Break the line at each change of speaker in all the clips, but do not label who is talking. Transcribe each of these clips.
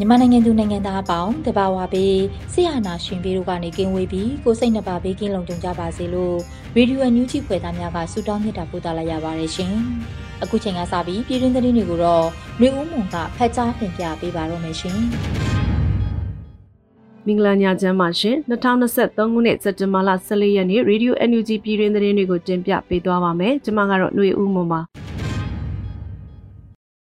မြန်မာနိုင်ငံသူနိုင်ငံသားအပေါင်းတဘာဝပေးဆရာနာရှင်ပြီးတို့ကနေကင်းဝေးပြီးကိုစိတ်နှပါဘေးကင်းလုံခြုံကြပါစေလို့ရေဒီယိုအန်ယူဂျီဖွယ်သားများကဆုတောင်းမြတ်တာပို့သလာရပါတယ်ရှင်။အခုချိန်ကစပြီးပြည်တွင်းသတင်းတွေကိုတော့မျိုးဦးမွန်ကဖတ်ကြားတင်ပြပေးပါတော့မယ်ရှင်။
မင်္ဂလာညချမ်းပါရှင်2023ခုနှစ်စက်တင်ဘာလ14ရက်နေ့ရေဒီယို NUG ပြည်တွင်းသတင်းတွေကိုတင်ပြပေးသွားပါမယ်ကျွန်မကတော့ຫນွေဦးမွန်ပါ။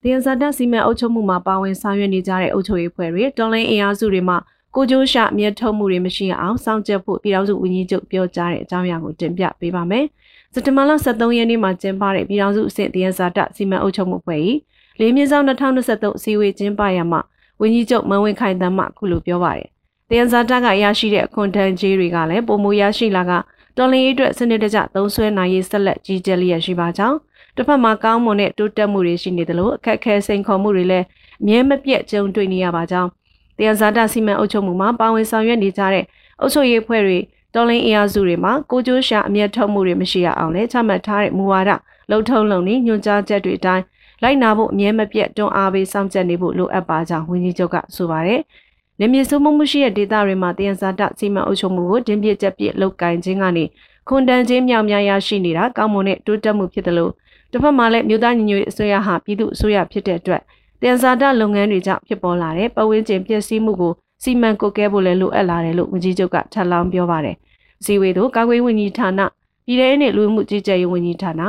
တရားစတဲ့စီမံအုပ်ချုပ်မှုမှာပါဝင်ဆောင်ရွက်နေကြတဲ့အုပ်ချုပ်ရေးဖွဲ့တွေတော်လိုင်းအင်အားစုတွေမှကိုကျိုးရှာမြတ်ထုတ်မှုတွေမရှိအောင်စောင့်ကြပ်ဖို့ပြည်ထောင်စုဝန်ကြီးချုပ်ပြောကြားတဲ့အကြောင်းအရာကိုတင်ပြပေးပါမယ်။စက်တင်ဘာလ23ရက်နေ့မှာကျင်းပတဲ့ပြည်ထောင်စုအဆင့်တရားစတဲ့စီမံအုပ်ချုပ်မှုဖွဲ့၏လေးမြင့်ဆောင်2023အစည်းအဝေးကျင်းပရမှာဝန်ကြီးချုပ်မန်ဝင်းခိုင်တန်းမှခုလိုပြောပါတယ်။တရားစတဲ့ကရရှိတဲ့အခွန်တန်ကြီးတွေကလည်းပုံမူရရှိလာကတော်လင်းရေးအတွက်စနစ်တကျသုံးဆွဲနိုင်ရေးဆက်လက်ကြီးကြပ်လျက်ရှိပါကြောင်း တစ်ဖက်မှာကောင်းမွန်တဲ့တိုးတက်မှုတွေရှိနေသလိုအခက်အခဲစိန်ခေါ်မှုတွေလည်းအမြဲမပြတ်ကြုံတွေ့နေရပါကြောင်းတရားဇာတာစီမံအုပ်ချုပ်မှုမှာပါဝင်ဆောင်ရွက်နေကြတဲ့အုပ်ချုပ်ရေးဖွဲ့တွေတော်လင်းအင်အားစုတွေမှာကိုကျိုးရှာအမျက်ထုတ်မှုတွေမရှိရအောင်လဲချမှတ်ထားတဲ့မူဝါဒလုံထုံးလုံနည်းညွှန်ကြားချက်တွေအတိုင်းလိုက်နာဖို့အမြဲမပြတ်တွန်းအားပေးစောင့်ကြပ်နေဖို့လိုအပ်ပါကြောင်းဝန်ကြီးချုပ်ကဆိုပါတယ်။နေမြေစုမှုမှုရှိတဲ့ဒေသတွေမှာတရားဇာတစီမံအုပ်ချုပ်မှုကိုတင်းပြကျပ်ပြလောက်ကင်ခြင်းကနေခွန်တန်ချင်းမြောင်များရရှိနေတာကောင်းမွန်တဲ့တိုးတက်မှုဖြစ်တယ်လို့ တစ်ဖက်မှာလည်းမြို့သားညီညွတ်ရေးအစိုးရဟာပြည်သူအစိုးရဖြစ်တဲ့အတွက်တင်စားတလုပ်ငန်းတွေကြောင့်ဖြစ်ပေါ်လာတဲ့ပတ်ဝန်းကျင်ပျက်စီးမှုကိုစီမံကုတ်ကဲဖို့လည်းလိုအပ်လာတယ်လို့ဝန်ကြီးချုပ်ကထပ်လောင်းပြောပါတယ်။စီဝေတို့ကာကွယ်ဝန်ကြီးဌာနပြည်ထောင်စုလူမှုကြီးကြပ်ရေးဝန်ကြီးဌာန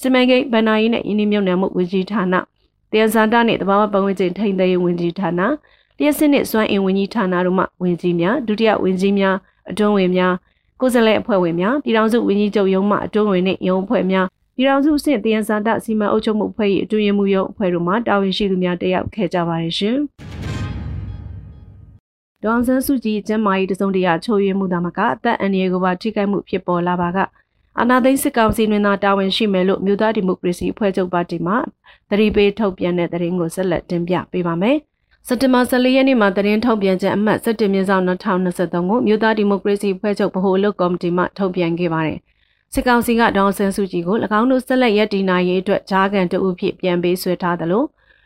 စီမံကိန်းဗဏ္ဍာရေးနဲ့ယင်းနှမြုံနယ်မှုဝန်ကြီးဌာနတင်စားတနဲ့တဘာဝပတ်ဝန်းကျင်ထိန်းသိမ်းရေးဝန်ကြီးဌာနလျှက်စစ်နဲ့စွမ်းအင်ဝန်ကြီးဌာနတို့မှဝန်ကြီးများဒုတိယဝန်ကြီးများအတွင်းဝင်များကိုယ်စားလှယ်အဖွဲ့ဝင်များပြည်ထောင်စုဝန်ကြီးချုပ်ရုံးမှအတွင်းဝင်နဲ့ရုံးအဖွဲ့များ ပြည်ထောင်စုအဆင့်တယံဇာတစီမံအုပ်ချုပ်မှုအဖွဲ့၏အတွင်းမှုရုံးအဖွဲ့တို့မှတာဝန်ရှိသူများတက်ရောက်ခဲ့ကြပါတယ်ရှင်။ဒေါအောင်ဆန်းစုကြည်ကျမ်းမာရေးတစုံတရာချိုးယွင်းမှုသာမကအသက်အန္တရာယ်ကိုပါထိခိုက်မှုဖြစ်ပေါ်လာပါကအာဏာသိမ်းစစ်ကောင်စီတွင်သာတာဝန်ရှိမယ်လို့မြို့သားဒီမိုကရေစီအဖွဲ့ချုပ်ပါတီမှသတိပေးထုတ်ပြန်တဲ့သတင်းကိုဆက်လက်တင်ပြပေးပါမယ်။စက်တင်ဘာ14ရက်နေ့မှာသတင်းထုတ်ပြန်ချက်အမှတ်17မြင်းဆောင်2023ကိုမြို့သားဒီမိုကရေစီအဖွဲ့ချုပ်ဗဟိုအလုပ်ကော်မတီမှထုတ်ပြန်ခဲ့ပါတယ်။ စစ်ကောင်စီကဒေါအောင်ဆန်းစုကြည်ကို၎င်းတို့ဆက်လက်ရည်တည်နိုင်ရေးအတွက်ဂျားကန်တအုပ်ဖြစ်ပြန်ပေးဆွဲထားသလို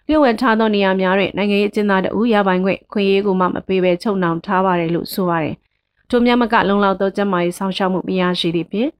လျှို့ဝှက်ထားသောနေရာများတွင်နိုင်ငံရေးအကျဉ်းသားတအုပ်ရပိုင်ခွင့်ခွင့်ရေးကိုမှမပေးဘဲချုပ်နှောင်ထားပါတယ်လို့ဆိုပါတယ်။ထို့မြတ်မကလုံလောက်သောကျန်းမာရေးဆောင်ရှောက်မှုမရရှိသည့်ဖြင့်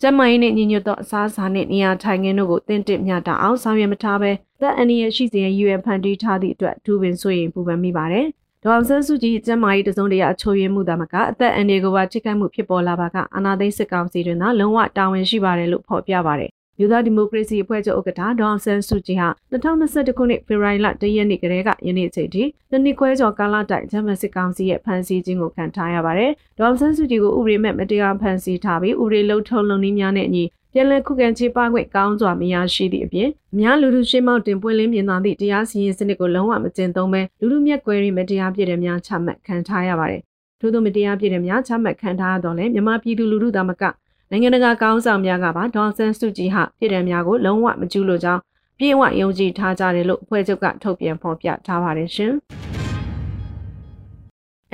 ကျန်းမာရေးနှင့်ညီညွတ်သောအစားအစာနှင့်နေရာထိုင်ခင်းတို့ကိုတင့်တင့်မျှတအောင်ဆောင်ရွက်မထားဘဲသက်အန္တရာယ်ရှိစေရန်ရည်ရွယ်ဖန်တီးထားသည့်အတွက်ဒူးပင်ဆိုရင်ပူပန်မိပါတယ်။ ဒေါအောင်ဆန်းစုကြည်ကျမ်းမာရေးတစုံတရာအချိုးရင်းမှုသာမကအသက်အန္တရာယ်ကိုပါထိခိုက်မှုဖြစ်ပေါ်လာပါကအာဏာသိမ်းစစ်ကောင်စီတွင်သာလုံးဝတာဝန်ရှိပါတယ်လို့ဖော်ပြပါတယ်။မြို့သားဒီမိုကရေစီအဖွဲ့ချုပ်ဥက္ကဋ္ဌဒေါအောင်ဆန်းစုကြည်ဟာ2021ခုနှစ်ဖေဖော်ဝါရီလ၁ရက်နေ့ကတည်းကယနေ့ချိန်ထိနှစ်နှစ်ခွဲကျော်ကာလတိုင်ဂျမန်စစ်ကောင်စီရဲ့ဖမ်းဆီးခြင်းကိုခံထားရပါတယ်။ဒေါအောင်ဆန်းစုကြည်ကိုဥပဒေမဲ့မတရားဖမ်းဆီးထားပြီးဥပဒေလုံထုံလုံနည်းများနဲ့အညီ ပြန်လည်ခုခံချေပခွင့်ကောင်းစွာမရရှိသည့်အပြင်အများလူထုရှင်းမောက်တင်ပွင့်လင်းမြင်သာသည့်တရားစီရင်စနစ်ကိုလုံးဝမကျင့်သုံးဘဲလူထုမျက်ကွယ်ရီမတရားပြည့်တဲ့များချမှတ်ခံထားရပါတယ်။ထို့သောမတရားပြည့်တဲ့များချမှတ်ခံထားရတော့လဲမြန်မာပြည်သူလူထုသားမကနိုင်ငံတကာကောင်းဆောင်များကပါဒေါ်ဆန်းစုကြည်ဟာပြည်တယ်များကိုလုံးဝမကျူးလို့ကြောင်းပြေဝယုံကြည်ထားကြတယ်လို့အဖွဲ့ချုပ်ကထုတ်ပြန်ဖော်ပြထားပါတယ်ရှင်။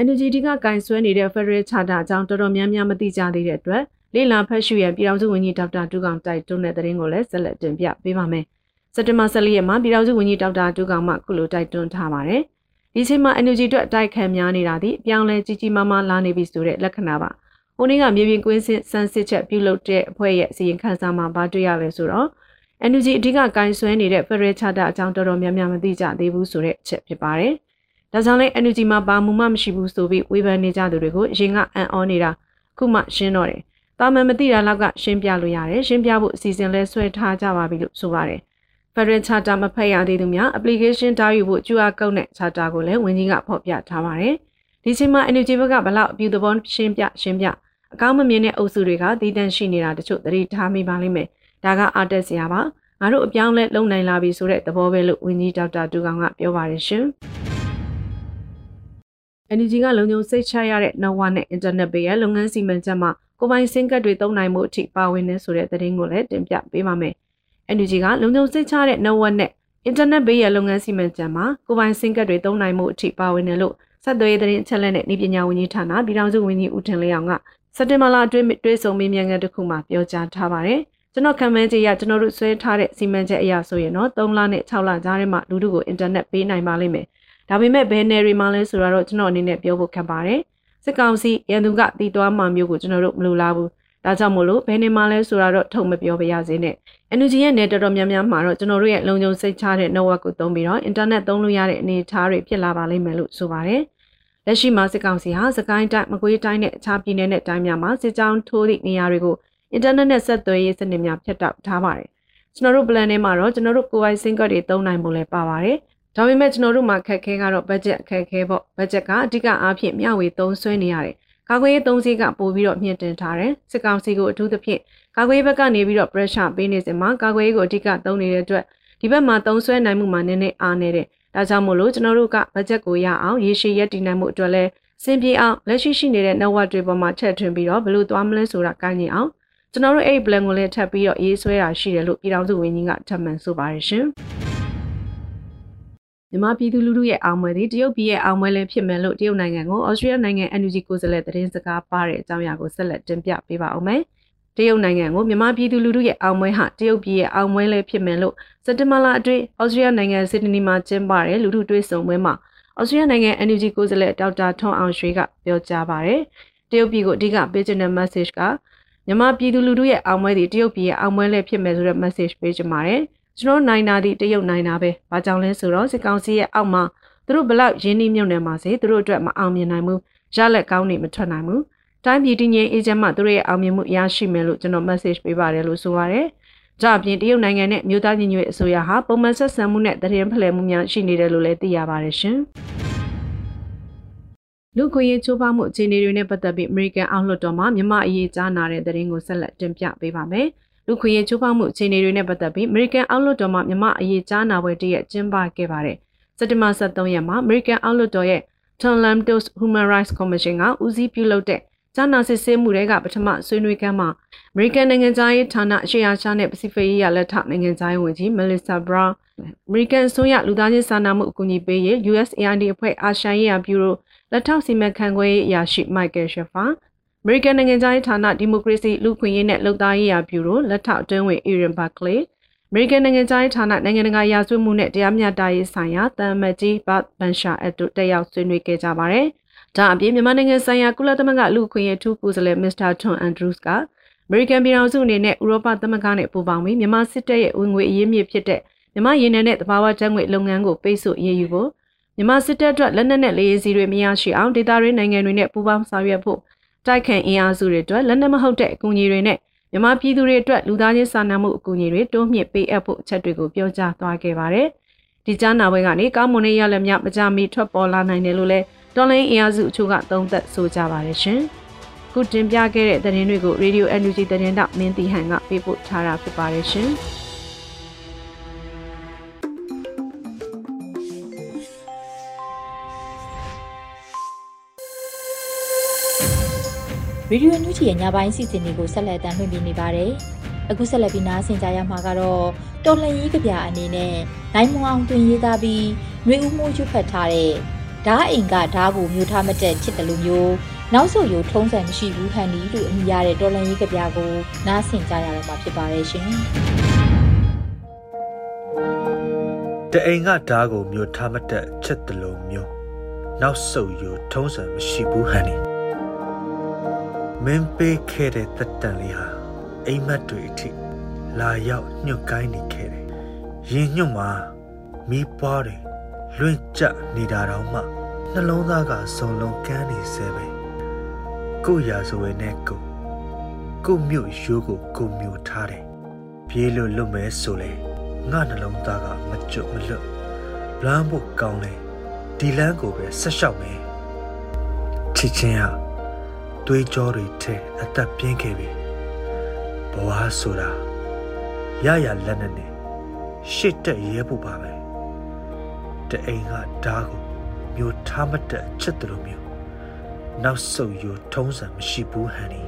NGD ကကင်ဆွဲနေတဲ့ Federal Charter အကြောင်းတော်တော်များများမသိကြသေးတဲ့အတွက် လေလာဖက်ရှုရန်ပြည်ထောင်စုဝန်ကြီးဒေါက်တာတူကောင်တိုက်တွန်းတဲ့သတင်းကိုလည်းဆက်လက်တင်ပြပေးပါမယ်။စက်တင်ဘာ14ရက်မှာပြည်ထောင်စုဝန်ကြီးဒေါက်တာတူကောင်မှခုလိုတိုက်တွန်းထားပါတယ်။ဒီချိန်မှာ energy အတွက်အတိုက်ခံများနေတာဒီအပြောင်းလဲကြီးကြီးမားမားလာနေပြီဆိုတဲ့လက္ခဏာပါ။ဟိုနေ့ကမြေပြင်ကွင်းစစ်စမ်းစစ်ချက်ပြုလုပ်တဲ့အဖွဲ့ရဲ့အစီရင်ခံစာမှာဗာတွေ့ရလဲဆိုတော့ NUG အဓိကကင်ဆွဲနေတဲ့ Federal Charter အကြောင်းတော်တော်များများမသိကြသေးဘူးဆိုတဲ့အချက်ဖြစ်ပါတယ်။ဒါကြောင့်လဲ NUG မှာဘာမှမရှိဘူးဆိုပြီးဝေဖန်နေကြသူတွေကိုအရင်ကအံ့ဩနေတာခုမှရှင်းတော့တယ်။ တာမန်မသိတာလောက်ကရှင်းပြလို့ရတယ်။ရှင်းပြဖို့အစီအစဉ်လဲဆွဲထားကြပါပြီလို့ဆိုပါတယ်။ Federal Charter မဖတ်ရသေးသူများ application တားယူဖို့ QR code နဲ့ Charter ကိုလည်းဝန်ကြီးကဖော်ပြထားပါတယ်။ဒီချိန်မှာ NUG ဘက်ကဘလောက်အပြူသဘောရှင်းပြရှင်းပြအကောင်းမမြင်တဲ့အုပ်စုတွေကတည်တံ့ရှိနေတာတချို့သတိထားမိပါလိမ့်မယ်။ဒါကအားတက်စရာပါ။ငါတို့အပြောင်းလဲလုံနိုင်လာပြီဆိုတဲ့သဘောပဲလို့ဝန်ကြီးဒေါက်တာတူကောင်ကပြောပါတယ်ရှင်။ NGO ကလုံခြုံစိတ်ချရတဲ့ Nova နဲ့ Internet ပေးရဲ့လုပ်ငန်းစီမံချက်မှာ ကိုပိုင်စင်ကတ်တွေသုံးနိုင်မှုအထိပါဝင်နေဆိုတဲ့သတင်းကိုလည်းတင်ပြပေးပါမယ်။ NGO ကလုံခြုံစိတ်ချတဲ့ Nova နဲ့ Internet ပေးရဲ့လုပ်ငန်းစီမံချက်မှာကိုပိုင်စင်ကတ်တွေသုံးနိုင်မှုအထိပါဝင်တယ်လို့ဆက်သွယ်ရေးသတင်းအချက်အလက်နဲ့ဤပညာဝန်ကြီးဌာနပြည်ထောင်စုဝန်ကြီးဦးထင်လျောင်ကစက်တင်ဘာလအတွင်းတွေ့ဆုံမေးမြန်းခန်းတစ်ခုမှာပြောကြားထားပါတယ်။ကျွန်တော်ခံမှန်းကြည့်ရကျွန်တော်တို့ဆွဲထားတဲ့စီမံချက်အရာဆိုရင်တော့3လနဲ့6လကြားထဲမှာလူတို့ကိုအင်တာနက်ပေးနိုင်ပါလိမ့်မယ်။ဒါပေမဲ့ဘယ်နယ်တွေမှာလဲဆိုတော့ကျွန်တော်အနေနဲ့ပြောဖို့ခက်ပါတယ်။ စစ်ကောင်စီရန်သူကတည်သွားမှမျိုးကိုကျွန်တော်တို့မလိုလားဘူး။ဒါကြောင့်မို့လို့ဘယ်နေမှာလဲဆိုတော့ထုတ်မပြောပါရစေနဲ့။ NUG ရဲ့နယ်တော်တော်များများမှာတော့ကျွန်တော်တို့ရဲ့လုံခြုံစိတ်ချတဲ့ network ကိုသုံးပြီးတော့ internet သုံးလို့ရတဲ့အနေအထားတွေဖြစ်လာပါလိမ့်မယ်လို့ဆိုပါတယ်။လက်ရှိမှာစစ်ကောင်စီဟာစကိုင်းတိုင်းမကွေးတိုင်းနဲ့အခြားပြည်နယ်နဲ့တိုင်းများမှာစစ်ကြောင်းထိုးသည့်နေရာတွေကိုအင်တာနက်နဲ့ဆက်သွယ်ရေးစနစ်များဖြတ်တောက်ထားပါတယ်။ကျွန်တော်တို့ plan ထဲမှာတော့ကျွန်တော်တို့ကိုယ်ပိုင် SIM card တွေသုံးနိုင်ဖို့လည်းပါပါတယ်။ ဒါပေမဲ့ကျွန်တော်တို့မှာခက်ခဲကတော့ budget အခက်အခဲပေါ့။ budget ကအဓိကအားဖြင့်မျှဝေသုံးစွဲနေရတယ်။ကာကွယ်ရေးသုံးစည်းကပို့ပြီးတော့မြင့်တင်ထားတယ်။စစ်ကောင်စီကိုအထူးသဖြင့်ကာကွယ်ရေးဘက်ကနေပြီးတော့ pressure ပေးနေစဉ်မှာကာကွယ်ရေးကိုအဓိကသုံးနေတဲ့အတွက်ဒီဘက်မှာသုံးစွဲနိုင်မှုမှာနည်းနည်းအားနေတယ်။ဒါကြောင့်မို့လို့ကျွန်တော်တို့က budget ကိုရအောင်ရေရှည်ရက်တည်နိုင်မှုအတွက်လဲစင်ပြေအောင်လက်ရှိရှိနေတဲ့ network တွေပေါ်မှာထည့်ထွင်းပြီးတော့ဘယ်လိုသွားမလဲဆိုတာကိုင်းနေအောင်ကျွန်တော်တို့အဲ့ဒီ plan ကိုလည်းထပ်ပြီးတော့ရေးဆွဲတာရှိတယ်လို့ပြည်ထောင်စုဝန်ကြီးကထပ်မံဆိုပါတယ်ရှင် မြန်မာပြည်သူလူထုရဲ့အောင်ပွဲသည်တရုတ်ပြည်ရဲ့အောင်ပွဲလည်းဖြစ်မယ်လို့တရုတ်နိုင်ငံကိုဩစတြေးလျနိုင်ငံ NUG ကိုယ်စားလှယ်သတင်းစကားပါတဲ့အကြောင်းအရာကိုဆက်လက်တင်ပြပေးပါအောင်မယ်။တရုတ်နိုင်ငံကိုမြန်မာပြည်သူလူထုရဲ့အောင်ပွဲဟာတရုတ်ပြည်ရဲ့အောင်ပွဲလည်းဖြစ်မယ်လို့စက်တင်ဘာလအတွင်းဩစတြေးလျနိုင်ငံစစ်ဒနီမှာကျင်းပတဲ့လူထုတွေ့ဆုံပွဲမှာဩစတြေးလျနိုင်ငံ NUG ကိုယ်စားလှယ်ဒေါက်တာထွန်းအောင်ရွှေကပြောကြားပါတယ်။တရုတ်ပြည်ကိုအဓိကပေးခြင်းတဲ့ message ကမြန်မာပြည်သူလူထုရဲ့အောင်ပွဲတွေတရုတ်ပြည်ရဲ့အောင်ပွဲလည်းဖြစ်မယ်ဆိုတဲ့ message ပေးချင်ပါတယ် ကျွန်တော်နိုင်တာဒီတရုတ်နိုင်တာပဲဘာကြောင့်လဲဆိုတော့စစ်ကောင်စီရဲ့အောက်မှာသူတို့ဘလောက်ရင်းနှီးမြှုပ်နှံပါစေသူတို့အတွက်မအောင်မြင်နိုင်ဘူးရလက်ကောင်းနေမထွက်နိုင်ဘူးတိုင်းပြည်တည်ငြိမ်အေဂျင့်မှသူတို့ရဲ့အောင်မြင်မှုရရှိမယ်လို့ကျွန်တော် message ပေးပါတယ်လို့ဆိုပါတယ်ကြအပြင်တရုတ်နိုင်ငံနဲ့မြို့သားညီညွတ်ရေးအစိုးရဟာပုံမှန်ဆက်ဆံမှုနဲ့တရင်ဖလှယ်မှုများရှိနေတယ်လို့လည်းသိရပါတယ်ရှင်။လူခွင့်ရေးချိုးဖောက်မှုအခြေအနေတွေနဲ့ပတ်သက်ပြီး American အောက်လွှတ်တော်မှာမြန်မာအရေးကြားနာတဲ့သတင်းကိုဆက်လက်တင်ပြပေးပါမယ်။ လူခွင့်ရေးချိုးဖောက်မှုအခြေအနေတွေနဲ့ပတ်သက်ပြီး American အောက်လွှတ်တော်မှာမြန်မာအရေးကြားနာပွဲတရက်ကျင်းပခဲ့ပါတယ်။စက်တင်ဘာ23ရက်မှာ American အောက်လွှတ်တော်ရဲ့ Tonlamtos Human Rights Commission ကဦးစီးပြုလုပ်တဲ့ကြားနာစစ်ဆေးမှုတွေကပထမဆွေးနွေးခန်းမှာ American နိုင်ငံသားရေးဌာနအရှေ့အာရှနဲ့ပစိဖိတ်ရေးရလက်ထနိုင်ငံသားရေးဝန်ကြီး Melissa Brown American ဆိုရလူသားချင်းစာနာမှုအကူအညီပေးရေး USAID အဖွဲ့အာရှရေးရာဘျူရိုလက်ထောက်စီမံခန့်ခွဲရေးအရာရှိမိုက်ကယ်ရှ်ဖာ အမေရိကန်နိုင်ငံသားရေးဌာနဒီမိုကရေစီလူ့ခွင့်ရေးနဲ့လုံသားရေးရာဘျူရိုလက်ထောက်အတွင်းဝင်အီရန်ဘတ်ကလေအမေရိကန်နိုင်ငံသားရေးဌာနနိုင်ငံတကာရာဇဝတ်မှုနဲ့တရားမျှတရေးဆိုင်ရာတမ်မတ်ကြီးဘတ်ဘန်ရှာအတ်တို့တက်ရောက်ဆွေးနွေးခဲ့ကြပါတယ်။ဒါအပြင်မြန်မာနိုင်ငံဆိုင်ရာကုလသမဂ္ဂလူ့ခွင့်ရေးထူးကိုယ်စားလှယ်မစ္စတာထွန်အန်ဒရူးစ်ကအမေရိကန်ပြည်ထောင်စုအနေနဲ့ဥရောပသမဂ္ဂနဲ့ပူးပေါင်းပြီးမြန်မာစစ်တပ်ရဲ့ဝင်ငွေအရေးမြစ်ဖြစ်တဲ့မြန်မာရေနံနဲ့တဘာဝဓာတ်ငွေလုပ်ငန်းကိုပိတ်ဆို့ရေးယူဖို့မြန်မာစစ်တပ်အတွက်လက်နက်နဲ့လေယာဉ်စီတွေမရရှိအောင်ဒေသရင်းနိုင်ငံတွေနဲ့ပူးပေါင်းဆောင်ရွက်ဖို့ တိုက်ခိုက်အင်အားစုတွေအတွက်လက်နက်မဟုတ်တဲ့အကူအညီတွေနဲ့မြန်မာပြည်သူတွေအတွက်လူသားချင်းစာနာမှုအကူအညီတွေတိုးမြင့်ပေးအပ်ဖို့အချက်တွေကိုပြောကြားသွားခဲ့ပါတယ်။ဒီကြားနာပွဲကနေကောင်းမွန်တဲ့ရလဒ်များမကြမီထွက်ပေါ်လာနိုင်တယ်လို့လည်းတော်လိုင်းအင်အားစုအချို့ကသုံးသပ်ဆိုကြပါတယ်ရှင်။ခုတင်ပြခဲ့တဲ့သတင်းတွေကို Radio NUG သတင်းတောက်မင်းတီဟန်ကပေးပို့ထားတာဖြစ်ပါတယ်ရှင်။
ရေဒီယိုညူချီရဲ့ညပိုင်းစီစဉ်တွေကိုဆက်လက်တင်ပြနေပါတယ်။အခုဆက်လက်ပြီးနားဆင်ကြရမှာကတော့တော်လှန်ရေးကြပြအနေနဲ့နိုင်မအောင်တွင်ရေးသားပြီးနှွေဦးမှုရွတ်ဖတ်ထားတဲ့ဓာအိမ်ကဓာကိုမျိုးထားမတက်ချစ်တယ်လို့မျိုးနောက်ဆိုရိုထုံးစံမရှိဘူးဟန်ဒီလို့အမည်ရတဲ့တော်လှန်ရေးကြပြကိုနားဆင်ကြရတော့မှာဖြစ်ပါတယ်ရှင်။
တအိမ်ကဓာကိုမျိုးထားမတက်ချစ်တယ်လို့မျိုးနောက်ဆုတ်ရိုထုံးစံမရှိဘူးဟန်ဒီ မင်းပေးခဲ့တဲ့တက်တန်လေးဟာအိမ်မက်တွေအထိလာရောက်ညှို့ကိုင်းနေခဲ့တယ်ရင်ညှို့မှာမီးပွားတွေလွင့်ကျနေတာတော့မှနှလုံးသားကစုံလုံးကန်းနေဆဲပဲကိုရာဇဝဲနဲ့ကိုကိုမြို့ရိုးကိုကိုမျိုးထားတယ်ပြေးလို့လွတ်မဲဆိုလေငါနှလုံးသားကမကြွမလွတ်လမ်းဖို့ကောင်းလေဒီလမ်းကိုပဲဆက်လျှောက်မယ်ချစ်ချင်းဟာ တွေးကြောတွေထဲအသက်ပြင်းခဲ့ပြီဘဝဆိုတာရရလက်နဲ့နဲ့ရှစ်တက်ရဲဖို့ပါပဲတအိမ်ကဓားကိုမျိုးထားမတက်ချစ်တယ်လို့မျိုးနောက်ဆုတ်ယူထုံးစံမရှိဘူးဟန်နီ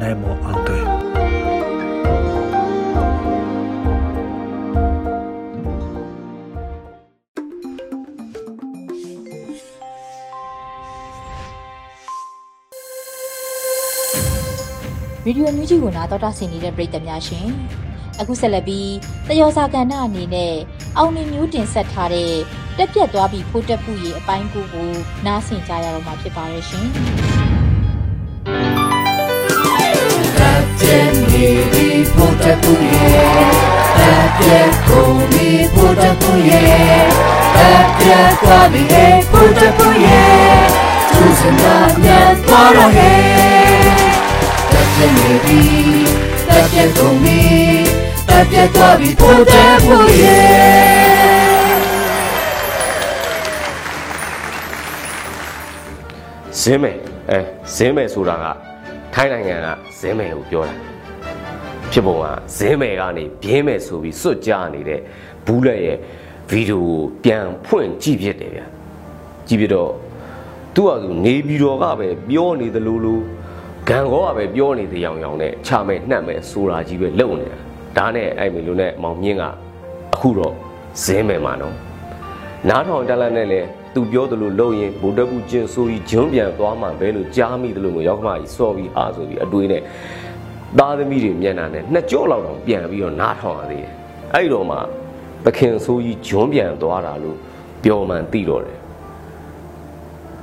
နိုင်မောအောင်တွေ
ဗီဒီယိုမျိုးကြီးကိုနာတော်တာဆင်နေတဲ့ပရိသတ်များရှင်အခုဆက်လက်ပြီးတယောစာကဏ္ဍအနေနဲ့အောင်နေမျိုးတင်ဆက်ထားတဲ့တက်ပြက်သွားပြီးဖိုးတက်မှုရဲ့အပိုင်းကိုကိုနားဆင်ကြရတော့မှာဖြစ်ပါရဲ့ရှင်
တက်ပြက်နေပြီးဖိုးတက်မှုရဲ့တက်ပြက်ကုန်ပြီးဖိုးတက်မှုရဲ့တက်ပြက်သွားပြီးဖိုးတက်မှုရဲ့သူစနာမြတ်သွားတော့ရဲ့ တက်ပြက်နေပြီးတက်ပြက်ကုန်ပြီးတက်ပြက်သွားပြီးဖိုးတက်မှုရဲ့
ဇင်းမယ်အဲဇင်းမယ်ဆိုတာကထိုင်းနိုင်ငံကဇင်းမယ်ကိုပြောတာဖြစ်ပုံကဇင်းမယ်ကနေပြင်းမယ်ဆိုပြီးစွတ်ကြားနေတဲ့ဘူးလက်ရဲ့ဗီဒီယိုကိုပြန်ဖွင့်ကြည့်ဖြစ်တယ်ဗျာကြည့်ပြတော့သူ့ဟာသူနေပြီးတော့ကပဲပြောနေသလိုလို ဂန်ကောကပဲပြောနေတဲ့ရောင်ရောင်နဲ့ချမဲ့နှံ့မဲ့ဆိုတာကြီးပဲလုံနေတာဒါနဲ့အဲ့မီလိုနဲ့မောင်မြင့်ကအခုတော့ဇင်းမယ်မှာနော်နားထောင်တက်လက်နဲ့လေသူပြောသလိုလုပ်ရင်ဗိုလ်တပ်ဘူးကျင်းဆိုပြီးဂျွန်းပြန်သွားမှပဲလို့ကြားမိသလိုမျိုးရောက်ခမကြီးစော်ပြီးဟာဆိုပြီးအတွေးနဲ့သားသမီးတွေမျက်နှာနဲ့နှစ်ကြော့လောက်တော့ပြန်ပြီးတော့နားထောင်ရသေးတယ်အဲ့တော့မှသခင်ဆိုကြီးဂျွန်းပြန်သွားတာလို့ပြောမှန်သိတော့တယ်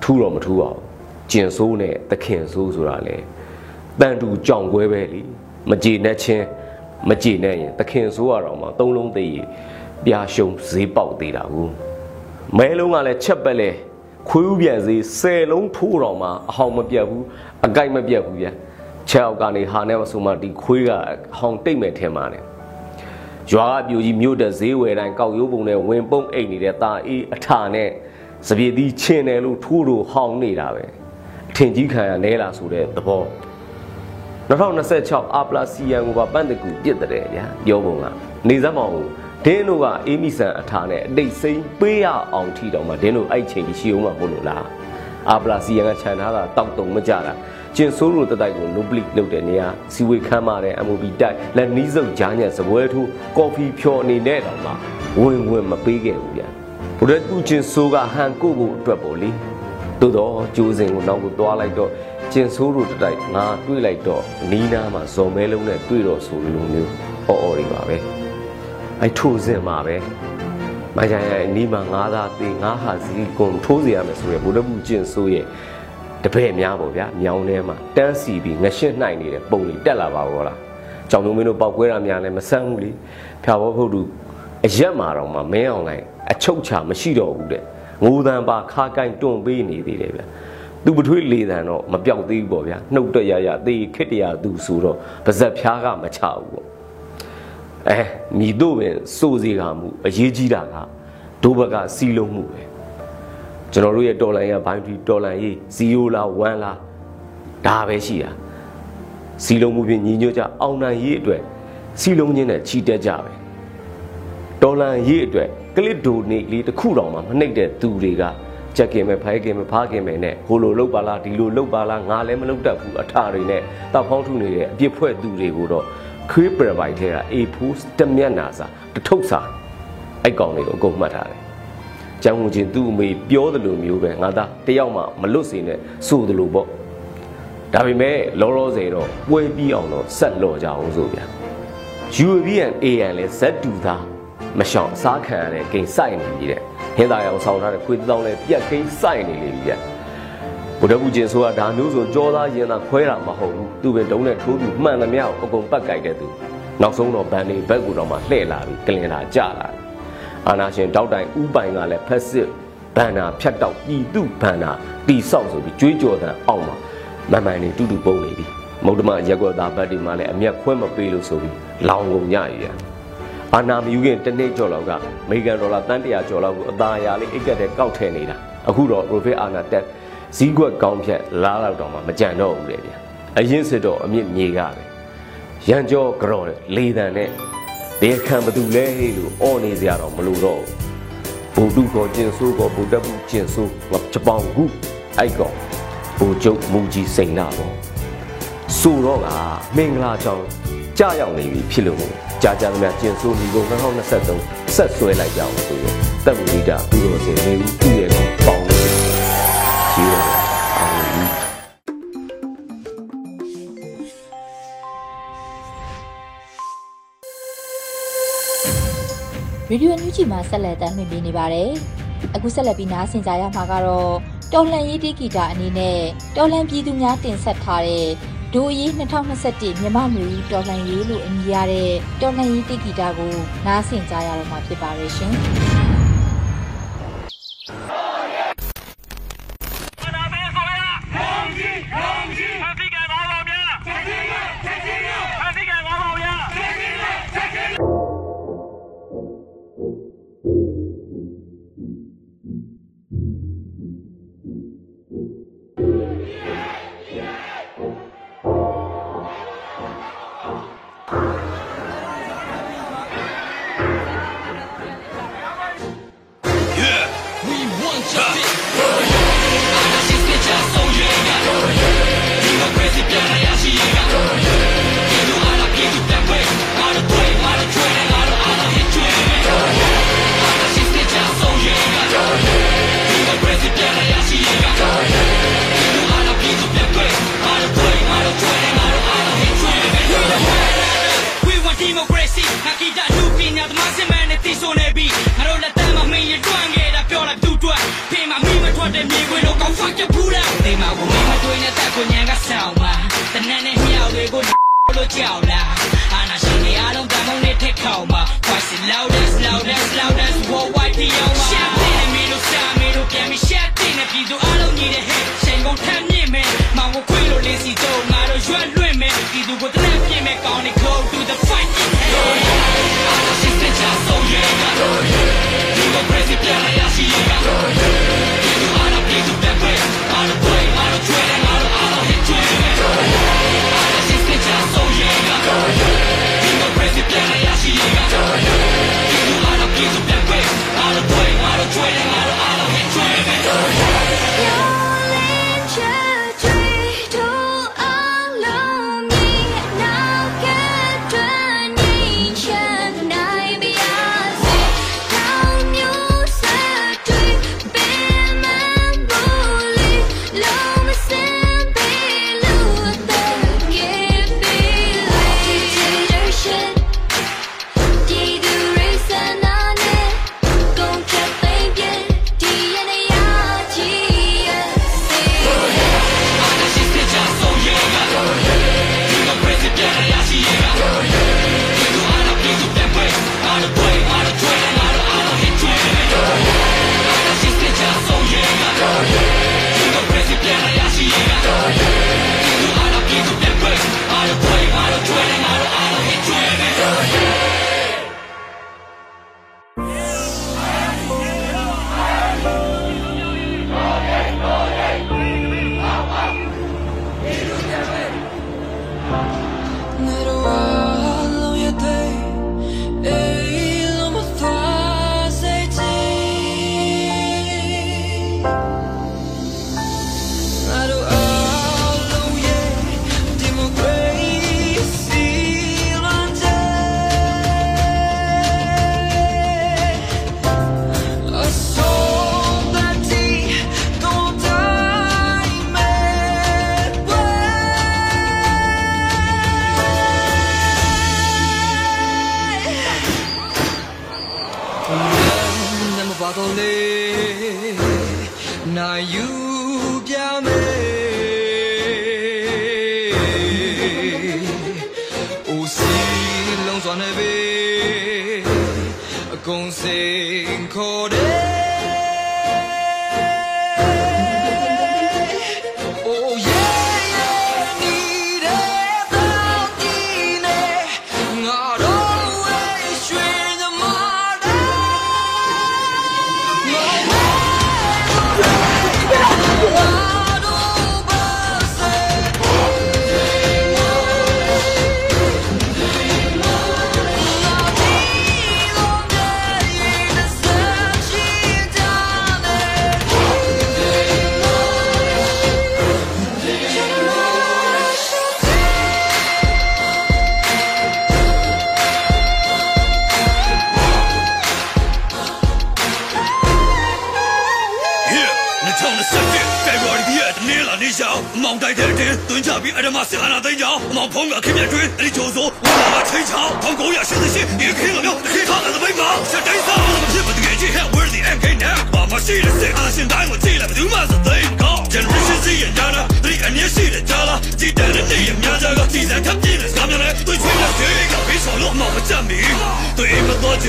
ထူတော့မထူပါဘူး ကျင်ဆိုးနဲ့သခင်ဆိုးဆိုတာလေတန်တူကြောင်ကွဲပဲလीမကြေနဲ့ချင်းမကြေနဲ့ရင်သခင်ဆိုးရတော့မှသုံးလုံးသေးရပြာရှုံဈေးပေါက်သေးတာကိုမဲလုံးကလည်းချက်ပက်လဲခွေးဥပြန်စေး10လုံးထိုးတော့မှအဟောင်မပြတ်ဘူးအကိုက်မပြတ်ဘူးဗျချက်အောက်ကနေဟာနဲ့ဆိုမှဒီခွေးကဟောင်တိတ်မဲ့ထင်ပါတယ်ရွာကပြူကြီးမြို့တဲ့ဈေးဝယ်တိုင်းကောက်ရိုးပုံနဲ့ဝင်ပုံအိတ်နေတဲ့ตาအေးအထာနဲ့စပြေသီးချင်းတယ်လို့ထိုးလို့ဟောင်နေတာပဲ အထင်ကြီးခံရနဲလာဆိုတဲ့သဘော2026 A+ CN ကိုပါပန့်တကူပြစ်တဲ့ဗျာပြောပုံကနေစမ်းမအောင်ဒင်းတို့ကအေးမီဆန်အထာနဲ့အတိတ်စိမ့်ပေးရအောင်ထီတောင်မှဒင်းတို့အဲ့ချိန်ကြီးရှိအောင်မှမဟုတ်လို့လားအာပလာစီယန်ကခြံထားတာတောက်တုံမကြတာကျင်ဆိုးလိုတတိုက်ကိုနိုပလိလုပ်တဲ့နေရာစီဝေခမ်းမာတဲ့ MOB တိုက်လက်နီးစုပ်ကြားညက်စပွဲထိုးကော်ဖီဖြော်အနေနဲ့တောင်မှဝင်ဝင်မပေးခဲ့ဘူးဗျာဘုရက်ကူကျင်ဆိုးကဟန်ကိုဖို့အတွက်ပေါ့လေ သို့တော့ကျိုးစင်ကိုနောက်ကိုသွားလိုက်တော့ကျင်ဆိုးလိုတတိုက်ငါတွေးလိုက်တော့နီးနားမှာဇော်မဲလုံးနဲ့တွေးတော့ဆိုလိုမျိုးအော်အော်တွေပါပဲအဲ့ထိုးစင်မှာပဲမကြရဲ့နီးမှာငါးသားသေးငါးဟာစီကွန်ထိုးစီရမယ်ဆိုရယ်ဘုဒ္ဓဘူးကျင့်ဆိုးရဲ့တပည့်များပေါ့ဗျာမြောင်းထဲမှာတန်းစီပြီးငရှင်းနှိုက်နေတဲ့ပုံလေးတက်လာပါဘောလားကြောင်လုံးမင်းတို့ပောက်ကွဲတာများလည်းမဆန်းဘူးလေဖြာဘောဖုတ်သူအရက်မှာတော့မှမင်းအောင်လိုက်အချုပ်ချမရှိတော့ဘူးတဲ့ ငိုတန်ပါခါကိုင်းတွန့်ပေးနေသေးတယ်ဗျာသူပထွေးလေတန်တော့မပြောက်သေးဘူးပေါ့ဗျာနှုတ်တရရသေခစ်တရသူဆိုတော့ပါဇက်ဖျားကမချဘူးပေါ့အဲမိတို့ပင်စိုးစီကမှုအရေးကြီးတာကဒိုးဘက်ကစီးလုံးမှုပဲကျွန်တော်တို့ရဲ့တော်လန်ရဲ့ဘိုင်းထရီတော်လန်ရေး0လား1လားဒါပဲရှိတာစီလုံးမှုဖြင့်ညီညွတ်ကြအောင်နိုင်ရေးအတွက်စီလုံးချင်းနဲ့ချီတက်ကြပဲတော်လန်ရေးအတွက် ကလစ်ဒိုနေလေးတစ်ခုတောင်မှမနှိပ်တဲ့သူတွေကကြက်ကင်မဲ့ဖိုင်ကင်မဲ့ဖားကင်မဲ့နဲ့ဟိုလိုလောက်ပါလားဒီလိုလောက်ပါလားငါလည်းမလောက်တတ်ဘူးအထာတွေနဲ့တောက်ဖောင်းထုနေတဲ့အပြစ်ဖွဲ့သူတွေကိုတော့ခွေးပရပိုက်ထဲက A4 တမျက်နာစာတထုပ်စာအဲ့ကောင်တွေကိုအကုန်မှတ်ထားတယ်။ကျောင်းဝင်ချင်းသူ့အမေပြောသလိုမျိုးပဲငါသားတယောက်မှမလွတ်စေနဲ့ဆိုသလိုပေါ့။ဒါပေမဲ့လောလောဆယ်တော့ပွဲပြီးအောင်တော့ဆက်လော်ကြအောင်ဆိုဗျာ။ UAVN AN လဲဇက်တူသား မရှောင်အစားခံရတဲ့ဂိမ်းစိုက်နေပြီတဲ့။ဟင်းသားရောင်ဆောင်ထားတဲ့ခွေးတောင်းလဲပြက်ဂိမ်းစိုက်နေလေပြီဗျာ။ဗုဒ္ဓဘူးကျင်ဆိုတာဒါမျိုးဆိုကြောသားရင်သာခွဲတာမဟုတ်ဘူးသူပဲတုံးနဲ့ထိုးပြီးမှန်သမျှကိုအကုန်ပတ်ကြိုက်တဲ့သူနောက်ဆုံးတော့ဗန်နေဘက်ကူတော့မှလှည့်လာပြီးကလင်လာကြလာအာနာရှင်တောက်တိုင်ဥပိုင်ကလည်းဖက်စစ်ဘန်နာဖြတ်တောက်ပြည်သူဘန်နာတီဆောက်ဆိုပြီးကြွေးကြော်တဲ့အောက်မှာမမှန်နေတူတူပုံနေပြီမုဒ္ဓမရက်ွက်သားဘက်ဒီမှာလည်းအမျက်ခွဲမပေးလို့ဆိုပြီးလောင်ကုန်ညရည် အာနာမယူခင်တစ်နေ့ကျော်လောက်ကအမေရိကန်ဒေါ်လာတန်း100ကျော်လောက်ကိုအသာအရာလေးအိတ်ကက်တဲ့ကောက်ထည့်နေတာအခုတော့ profit အာနာတက်ဈေးကွက်ကောင်းဖြတ်လားလောက်တော့မှမကြံတော့ဘူးလေဗျအရင်စစ်တော့အမြင့်မြေကပဲရန်ကြောကြော်လေတန်နဲ့ဘယ်ခံဘသူလဲဟေးလို့အော်နေစရာတော့မလိုတော့ဘူးဘူတုကောကျင်ဆိုးကောဘူတက်ဘူးကျင်ဆိုးငါချပောင်ခုအိုက်ကောဘူကျုပ်မူကြီးစိန်နာပေါ့ဆိုတော့ကမင်္ဂလာကြောင့် ကြာရောက်နေပြီဖြစ်လို့ကြာကြာသမျှကျင်ဆိုးဒီကုန်2023ဆက်ဆွဲလိုက်ကြအောင်ဆိုရင်တပ်မူလီတာသူတော်စင်နေဦးသူ့ရဲ့ကောင်ပေါင်းလို့ရှိတယ်အောင်ပြီ
ရေဒီယိုအန်ယူဂျီမှာဆက်လက်တင်ပြနေပါတယ်။အခုဆက်လက်ပြီးနားဆင်ကြရမှာကတော့တော်လှန်ရေးတိဂီတာအနေနဲ့တော်လှန်ပြည်သူများတင်ဆက်ထားတဲ့ ဒိုရေး2021မြန်မာမျိုးတော်လှန်ရေးလို့အမည်ရတဲ့တော်လှန်ရေးတိဂီတာကိုနားဆင်ကြရတော့မှာဖြစ်ပါတယ်ရှင်။
那
you ပြမယ်အိုစီလုံးစွာနေပဲအ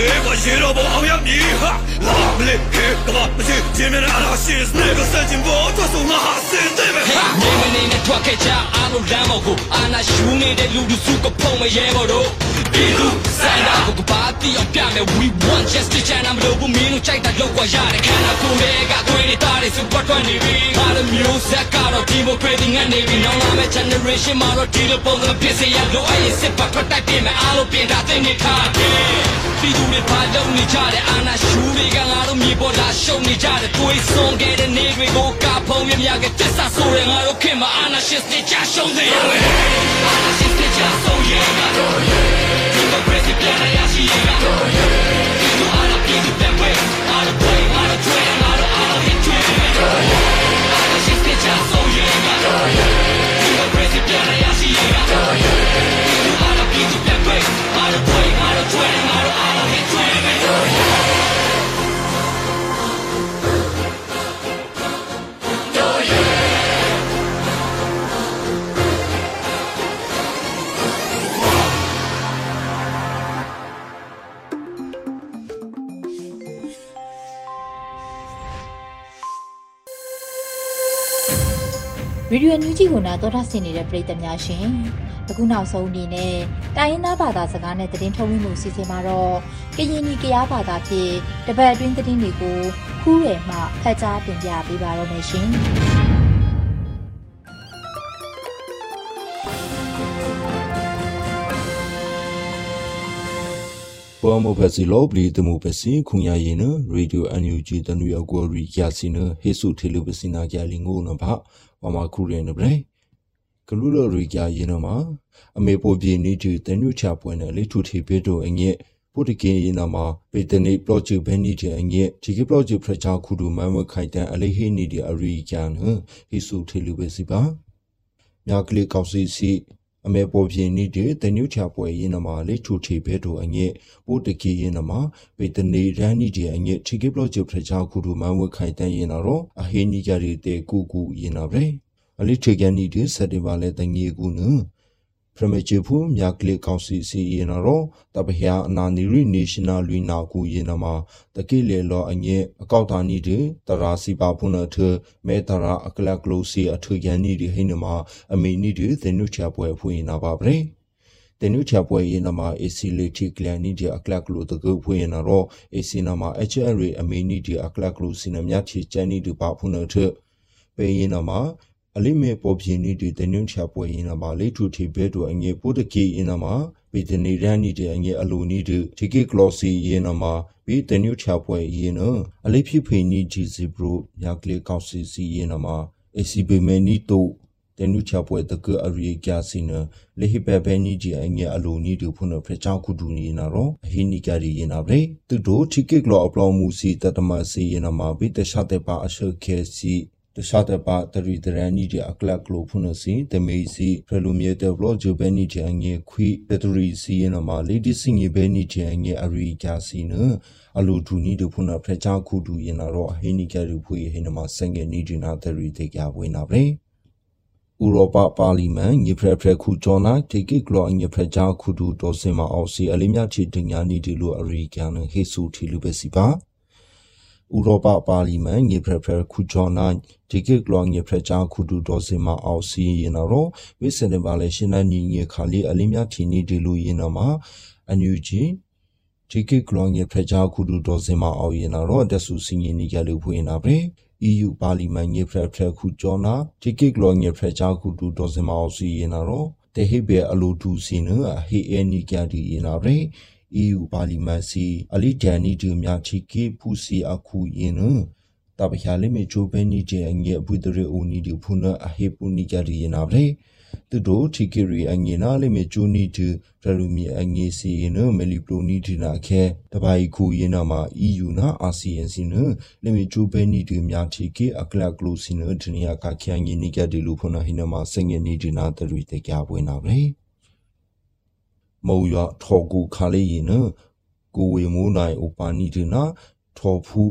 ချေ
ကရေတော့ဘောအောင်ရမည်ဟာလာမလေးခေကမမရှိခြင်းနဲ့အားရှိစနေကစင်ဘောတော့ဆုံးမဟာစင်တယ်ပဲ
နေမနေနဲ့ထွက်ခဲ့ကြအားလုံးလမ်းပေါ်ကိုအာနာရှူနေတဲ့လူလူစုကဖုံမရဲဘော်တို့ပြည်သူစံတာကိုကပါတီအောင်ပြမယ် we want justice and I'm low မင်းတို့ကြိုက်တာလောက်ကွာရတဲ့ခန္ဓာကိုယ်တွေကသွေးတွေတားတွေစုပတ်ထွက်နေပြီ ငါတို့မျိုးဆက်ကတော့ democracy ငတ်နေပြီနောက်လာမယ့် generation မှာတော့ဒီလိုပုံစံဖြစ်စေရလို့အဲ့ဒီစစ်ပတ်ထွက်တိုက်ပြင်မယ်အားလုံးပြင်တာသိနေထားတယ်ပြည်သူတွေပါလုံးနေကြတဲ့အာနာရှူတွေကငါတို့မြေပေါ်လာရှုံနေကြတဲ့တွေးဆုံးခဲ့တဲ့နေတွေကိုကဖုံမြမြကတစ္ဆာဆိုရငါတို့ခင်မှာအာနာရှစ်တွေချရှုံးစေရမယ်အာနာရှစ်တွေချဆုံးရငါတို့ဒီမိုကရေစီပြန်ရရှိရငါတို့ဒီလိုအားလုံးပြည်သူတွေဝဲအားလုံးပွဲအားလုံးကျွေးငါတို့အားလုံးဟစ်ကျွေးအာ နာ
ရေဒီယိုညူဂျီကိုနာတော်တာဆင်နေတဲ့ပရိသတ်များရှင်အခုနောက်ဆုံးအနေနဲ့တိုင်းရင်းသားဘာသာစကားနဲ့သတင်းထုတ်လွှင့်မှုစီစဉ်မှာတော့ကရင်နီကရားဘာသာဖြင့်တပတ်အတွင်းသတင်းတွေကိုခူးရယ်မှဖတ်ကြားတင်ပြပေးပါရမရှင်
ဘောမဖစီလောပလီတမှုပစီခုညာရင်နရေဒီယိုအန်ယူဂျီတနွေအကောရီယာစီနဟေဆုထေလူပစီနာကြလင်ငိုနဘဝမခုရင်နဘလေကလူလိုရီကြရင်နမှာအမေပိုပြေနေတူတနုချပွဲနဲ့လေထုထေဘေတိုအငဲ့ပုတကင်းရင်နမှာပေတနေပလော့ချ်ဘဲနီတဲ့အငဲ့ဒီကပလော့ချ်ဖရချာခုဒူမန်ဝခိုင်တန်အလေးဟေနီဒီအရီကြန်ဟေဆုထေလူပစီပါမြကလေးကောက်စီစီ အမေပေါ်ပြင်းနေတဲ့တနုချပွဲရင်နမှာလေထုထေဘေတိုအငဲ့ပုတကင်းရင်နမှာပေတနေရန်နီတဲ့အငဲ့ဒီကပလော့ချ်ဖရချာခုဒူမန်ဝခိုင်တန်ရင်တော့အဟေနီကြရီတဲ့ကူကူရင်နာပဲအလိထေကန်နီဒီစက်တင်ဘာလဲတငေကူန ပရမချေဖူမြကလေးကောင်စီစီရင်တော့တပဟယာအနာနီရီနေရှင်နယ်လူနာကူရင်နမှာတကိလေလောအငဲ့အကောက်တာနီဒီတရာစီပါဖုနထမဲတရာအကလကလိုစီအထကန်နီဒီဟိနမှာအမေနီဒီသင်နုချပွဲဖွင့်နာပါပဲတနုချပွဲရင်နမှာ AC လေတီကလန်နီဒီအကလကလိုတကုဖွင့်နာတော့ AC နမှာ HRA အမေနီဒီအကလကလိုစီနမြချီချန်နီဒီပါဖုနထပေရင်နမှာ အလိမေပေါ်ပြင်းနေတဲ့တနုချပွဲရင်နမှာလေထူတီဘဲတို့အငယ်ပိုတကီရင်နမှာဗီတနေရန်နီတဲ့အငယ်အလိုနီဒီတီကီကလော်စီရင်နမှာဗီတနုချပွဲရင်နအလိဖြစ်ဖိနီဂျီစီဘရိုမြကလေကောက်စီစီရင်နမှာ ACB မဲနီတိုတနုချပွဲတကအရိကျစီနလေဟိပဘဲနီဂျီအငယ်အလိုနီဒီဖုန်ဖရချောင်းခုဒူနီနာရောအဟိနီကရီရင်နာဗလေသူတို့တီကီကလော်အပလောင်မူစီတတမစီရင်နမှာဗီတခြားတဲ့ပါအရှုခဲစီ တခြားတဲ့ပါတရီတရန်နီဒီအကလကလိုဖုန်စီတမေးစီဖရလူမြေတဲ့ဘလော့ဂျဘဲနီချန်ငေခွိဘက်တရီစီယနမှာလေဒီစင်ငေဘဲနီချန်ငေအရီဂျာစီနအလူဒူနီဒဖုန်ဖရချာခုဒူယနာတော့ဟိနီကရူဖွေဟိနမှာစင်ငေနီဒီနာတရီတေကြဝေနာပဲဥရောပပါလီမန်ညဖရဖရခုကျော်နာတေကိကလောညဖရချာခုဒူတော်စင်မအောင်စီအလေးမြချီတင်ညာနီဒီလိုအရီကန်ဟေဆူထီလူပဲစီပါ ဥရောပပါလီမန်ညဖရဖရခုကျော်နာဒီကိကလောညဖရချာခုဒူတော်စင်မအောင်စီရင်တော့ဝိစနေပါလေရှင်နာညီညခါလီအလေးမြချီနီဒီလိုရင်တော့မှာအန်ယူဂျီဒီကိကလောညဖရချာခုဒူတော်စင်မအောင်ရင်တော့တက်ဆူစင်ရင်နီကြလို့ဖွင့်နာပဲ EU ပါလီမန်ညဖရဖရခုကျော်နာဒီကိကလောညဖရချာခုဒူတော်စင်မအောင်စီရင်တော့တေဟိဘေအလိုတူစီနအဟေအနီကြဒီရင်နာပဲ EU ပါလီမန်စီအလီဒန်နီဒီမြချီကေဖူစီအခုရင်နတပခါလေးမေချိုပဲနီတဲ့အငယ်အပွေတရေအိုနီဒီဖုနအဟေပူနီကြဒီရင်နာပဲသူတို့ချီကရီအငေနာလေးမေချိုနီတူရလူမီအငေစီနမလီပလိုနီဒီနာခဲတပိုင်ခုရင်နာမှာ EU နာ ASEAN စီနလေးမေချိုပဲနီဒီမြချီကေအကလကလိုစီနဒနီယာကခ ्यां ငေနီကြဒီလူဖုနဟိနမှာစငေနီဒီနာတရီတေကြပွင့်နာပဲ မောရထောကူခါလေးရင်နကိုဝေမိုးနိုင်ဥပါနီဒီနာထောဖူ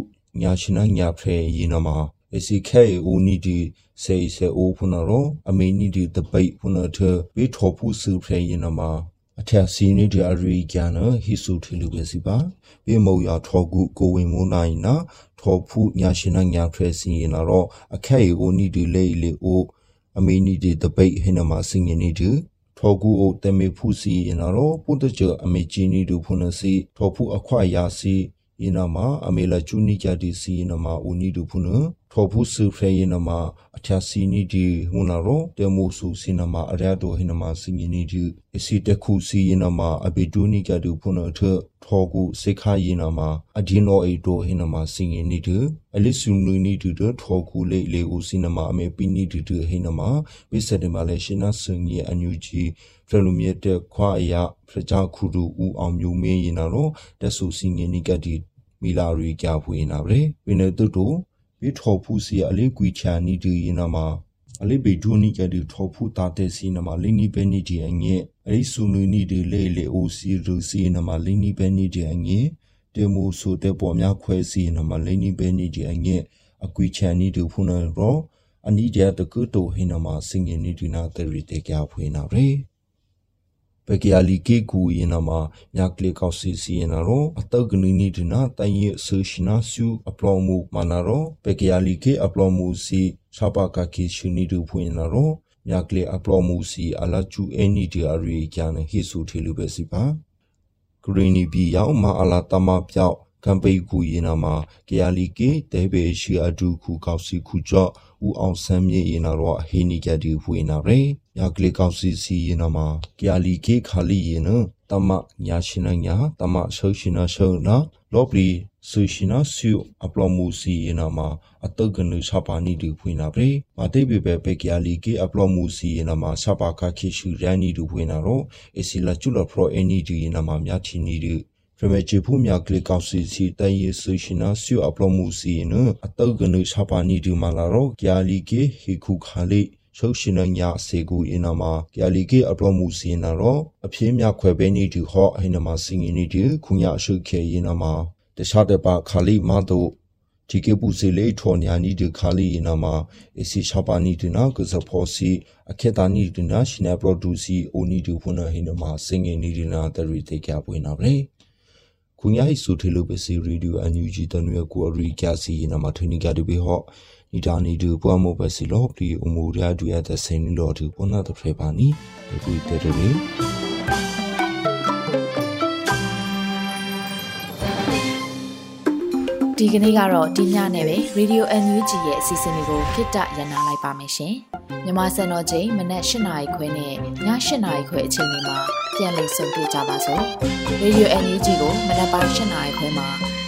ညာရှင်နာညာဖဲရင်နမှာအစီခဲအိုနီဒီစေစေအိုဖုနာရောအမေနီဒီတပိတ်ဖုနာထဝေထောဖူစုဖဲရင်နမှာအထက်စီနီဒီအရီကျန်ဟီဆူထီလူပဲစီပါဘေမောရထောကူကိုဝင်မိုးနိုင်နာထောဖူညာရှင်နာညာဖဲစီရင်တော့အခဲအိုနီဒီလေလေအိုအမေနီဒီတပိတ်ဟိနမှာစင်ရင်နီဒီ ထောကူအိုတမေဖူစီရင်တော့ပုတ္တကြအမေချီနီဒူဖုန်စီထောဖူအခွာယာစီ ယနာမအမေလာချူနီကြဒီစီယနာမဦးနီဒူဖုန်ထောဖူဆူဖရေယနာမအချာစီနီဒီဟွန်လာရောတေမိုဆူစီနာမအရတိုဟိနာမစင်နီဒီအစီတခုစီယနာမအဘေဒူနီကြဒူဖုန်ထထောကူစေခါယနာမအဒီနိုအေတိုဟိနာမစင်နီဒီအလစ်ဆူနူနီဒီထောကူလေလေဦးစီနာမအမေပီနီဒီဟိနာမဝိစတေမလေးရှင်နာစင်ရဲ့အန်ယူဂျီ ဖရလူမြတ်တဲ့ခွာအယဖရကြခုဒူဦးအောင်မျိုးမင်းရင်တော့တက်ဆူစင်ငနီကတိမီလာရီကြဖွေးနာပဲဝိနေတုတိုဝိထောဖူစီအလေးကွီချာနီဒီရင်နာမှာအလေးဘေဒူနီကဒီထောဖူတာတဲ့စီနာမှာလင်းနီပဲနီဒီအငဲ့အလေးဆူနူနီဒီလေလေအိုစီရူစီနာမှာလင်းနီပဲနီဒီအငဲ့တေမူဆိုတဲ့ပေါ်များခွဲစီနာမှာလင်းနီပဲနီဒီအငဲ့အကွီချာနီဒီဖုန်ရောအနီဒီယတကုတိုဟိနာမှာစင်ငင်နီဒီနာတရီတေကြဖွေးနာပဲ ပကီယာလီကေကူယနာမှာမြကလေကောက်စီစီယနာရောအတောက်ကနီနီဒနာတိုင်ရဆူရှနာဆူအပလောမှုမနာရောပကီယာလီကေအပလောမှုစီချပါကကေရှူနီဒူဖွင့်နာရောမြကလေအပလောမှုစီအလာချူအနီဒီအရီကျန်ဟိဆူထေလူပဲစီပါဂရီနီဘီရောက်မအလာတမပြောက်ကမ်ပိကူရင်နာမှာကယာလီကေတဲဘေရှိအဒူခုကောက်စီခုကြော့ဦးအောင်ဆန်းမြေရင်နာတော့ဟေနီကြတီဖွေနာရဲ မြကလေးကောက်စီစီရင်နာမှာကယာလီကေခါလီရင်နတမညာရှင်နာညာတမဆုရှင်နာဆုနာလောပလီဆူရှင်နာဆူအပလောမူစီရင်နာမှာအတုတ်ကနုချပါနီတူဖွေနာရဲမတိပေပဲပဲကယာလီကေအပလောမူစီရင်နာမှာချပါခခိရှူရန်နီတူဖွေနာတော့အစီလာချူလပရိုအနီဒီရင်နာမှာမြချီနီတူဖရမချေဖို့မြကလကောက်စီစီတန်ယေဆူရှင်နာဆူအပလောမှုစီနအတောက်ကနုချပါနီဒီမာလာရောကျာလီကေဟီခုခါလေး ချုပ်ရှင်နညာစေကူအင်းနာမှာကျာလီကေအပလောမှုစီနာရောအပြင်းမြခွဲပဲနီဒီဟောအင်းနာမှာစင်ငင်းနီဒီခုညာရှုခဲရင်နာမှာတခြားတပါခါလီမတို့ဒီကေပူစီလေထော်ညာနီဒီခါလီနာမှာအစီချပါနီဒီနာကစဖောစီအခေတာနီဒီနာရှင်နပရိုဒူစီအိုနီဒီဖုန်ဟိနမှာစင်ငင်းနီဒီနာတရီတေကြပွင့်နာပဲခုညာဟိစုထေလိုပစီရေဒီယိုအန်ယူဂျီတနွေကိုအရီကျစီနမထနီကတူဘေဟော နီတာနီဒူပွားမောပစီလောပလီအမူရာဒူရတဲ့စိန်လောတူပေါ်နာတဖရပါနီဒီပူတေတရီ
ဒီကနေ့ကတော့ဒီညနဲ့ပဲ Radio NUG ရဲ့အစီအစဉ်လေးကိုခਿੱတရနာလိုက်ပါမယ်ရှင်။မြမစံတော်ချိန်မနက်၈နာရီခွဲနဲ့ည၈နာရီခွဲအချိန်တွေမှာပြန်လည်ဆုံတွေ့ကြပါစို့။ Radio NUG ကိုမနက်ပိုင်း၈နာရီခွဲမှာ